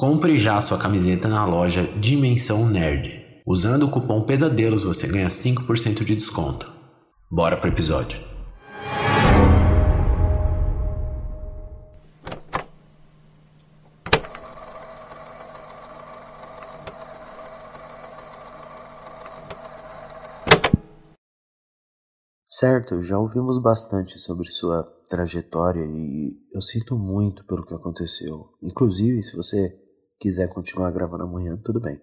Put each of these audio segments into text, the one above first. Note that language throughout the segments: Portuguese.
Compre já sua camiseta na loja Dimensão Nerd. Usando o cupom Pesadelos você ganha 5% de desconto. Bora pro episódio. Certo, já ouvimos bastante sobre sua trajetória e eu sinto muito pelo que aconteceu. Inclusive, se você quiser continuar gravando amanhã, tudo bem.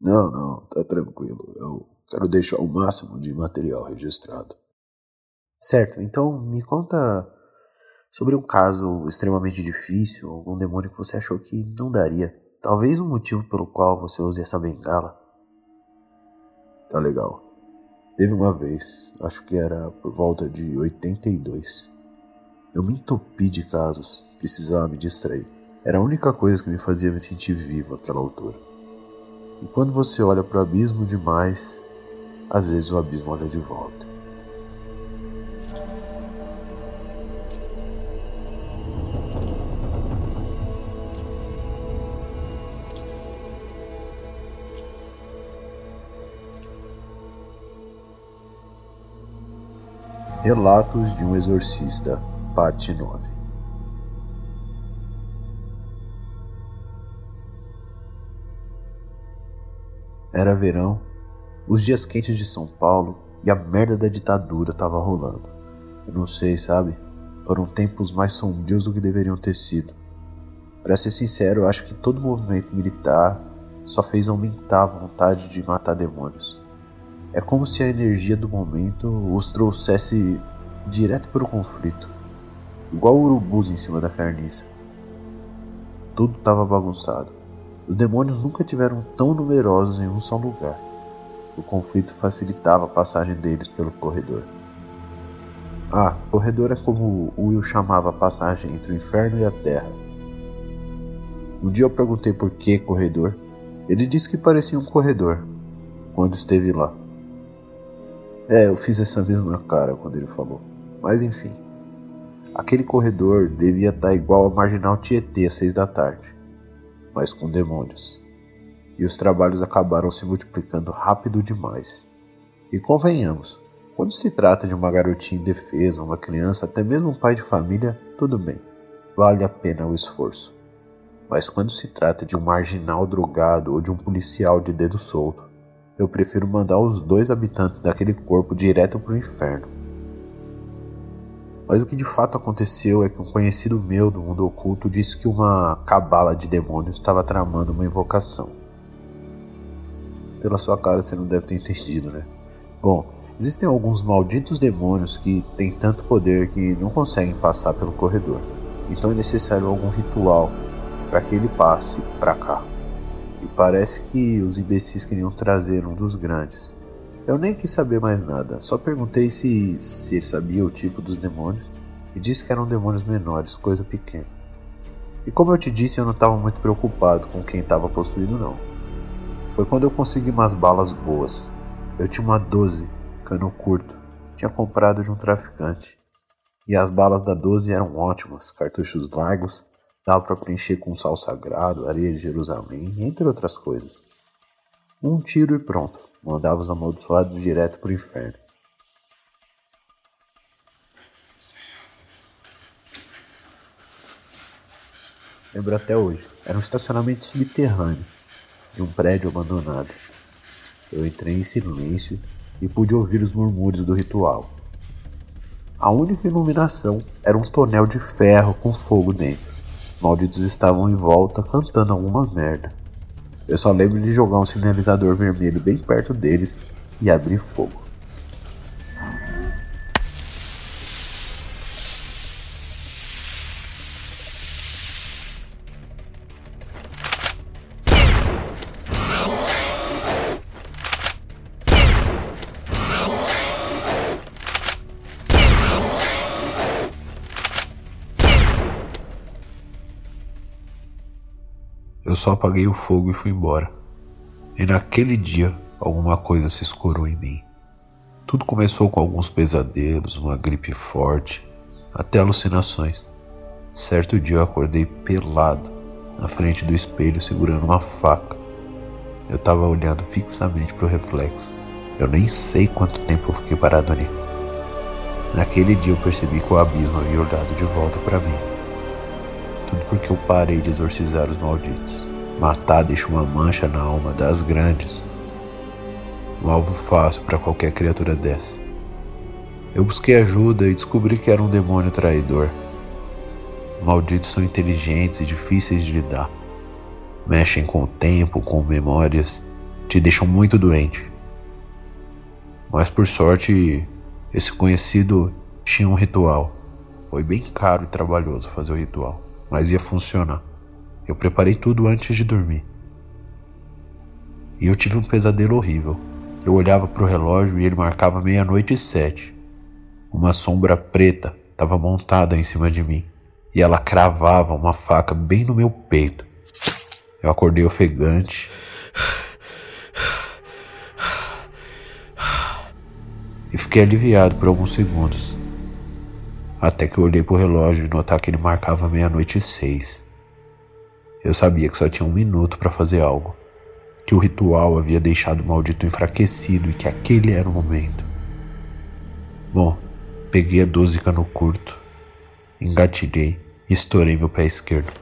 Não, não, tá tranquilo. Eu quero deixar o máximo de material registrado. Certo, então me conta sobre um caso extremamente difícil, algum demônio que você achou que não daria. Talvez um motivo pelo qual você use essa bengala. Tá legal. Teve uma vez, acho que era por volta de 82. Eu me entupi de casos, precisava me distrair. Era a única coisa que me fazia me sentir vivo àquela altura. E quando você olha para o abismo demais, às vezes o abismo olha de volta. Relatos de um Exorcista, Parte 9 Era verão, os dias quentes de São Paulo e a merda da ditadura tava rolando. Eu não sei, sabe? Foram tempos mais sombrios do que deveriam ter sido. Para ser sincero, eu acho que todo movimento militar só fez aumentar a vontade de matar demônios. É como se a energia do momento os trouxesse direto para o conflito, igual urubus em cima da carniça. Tudo estava bagunçado. Os demônios nunca tiveram tão numerosos em um só lugar. O conflito facilitava a passagem deles pelo corredor. Ah, corredor é como Will chamava a passagem entre o inferno e a terra. Um dia eu perguntei por que corredor. Ele disse que parecia um corredor quando esteve lá. É, eu fiz essa mesma cara quando ele falou. Mas enfim. Aquele corredor devia estar igual a Marginal Tietê às seis da tarde mas com demônios. E os trabalhos acabaram se multiplicando rápido demais. E convenhamos, quando se trata de uma garotinha indefesa, uma criança, até mesmo um pai de família, tudo bem, vale a pena o esforço. Mas quando se trata de um marginal drogado ou de um policial de dedo solto, eu prefiro mandar os dois habitantes daquele corpo direto para o inferno. Mas o que de fato aconteceu é que um conhecido meu do mundo oculto disse que uma cabala de demônios estava tramando uma invocação. Pela sua cara você não deve ter entendido, né? Bom, existem alguns malditos demônios que têm tanto poder que não conseguem passar pelo corredor. Então é necessário algum ritual para que ele passe para cá. E parece que os imbecis queriam trazer um dos grandes. Eu nem quis saber mais nada, só perguntei se, se ele sabia o tipo dos demônios e disse que eram demônios menores, coisa pequena. E como eu te disse, eu não estava muito preocupado com quem estava possuído, não. Foi quando eu consegui umas balas boas. Eu tinha uma 12, cano curto, tinha comprado de um traficante. E as balas da 12 eram ótimas, cartuchos largos, dava para preencher com sal sagrado, areia de Jerusalém, entre outras coisas. Um tiro e pronto mandava os amaldiçoados direto para o inferno. Lembro até hoje. Era um estacionamento subterrâneo de um prédio abandonado. Eu entrei em silêncio e pude ouvir os murmúrios do ritual. A única iluminação era um tonel de ferro com fogo dentro. Malditos estavam em volta cantando alguma merda. Eu só lembro de jogar um sinalizador vermelho bem perto deles e abrir fogo. Eu só apaguei o fogo e fui embora. E naquele dia, alguma coisa se escorou em mim. Tudo começou com alguns pesadelos, uma gripe forte, até alucinações. Certo dia eu acordei pelado, na frente do espelho segurando uma faca. Eu estava olhando fixamente para o reflexo. Eu nem sei quanto tempo eu fiquei parado ali. Naquele dia eu percebi que o abismo havia olhado de volta para mim. Tudo porque eu parei de exorcizar os malditos. Matar deixa uma mancha na alma das grandes. Um alvo fácil para qualquer criatura dessa. Eu busquei ajuda e descobri que era um demônio traidor. Malditos são inteligentes e difíceis de lidar. Mexem com o tempo, com memórias, te deixam muito doente. Mas por sorte, esse conhecido tinha um ritual. Foi bem caro e trabalhoso fazer o ritual mas ia funcionar. Eu preparei tudo antes de dormir. E eu tive um pesadelo horrível. Eu olhava para o relógio e ele marcava meia-noite e sete. Uma sombra preta estava montada em cima de mim e ela cravava uma faca bem no meu peito. Eu acordei ofegante. E fiquei aliviado por alguns segundos. Até que eu olhei pro relógio e notar que ele marcava meia-noite e seis. Eu sabia que só tinha um minuto para fazer algo. Que o ritual havia deixado o maldito enfraquecido e que aquele era o momento. Bom, peguei a 12 cano curto, engatilhei e estourei meu pé esquerdo.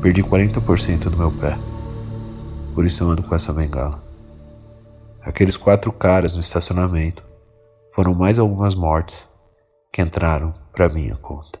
Perdi 40% do meu pé por isso eu ando com essa bengala. Aqueles quatro caras no estacionamento foram mais algumas mortes que entraram para minha conta.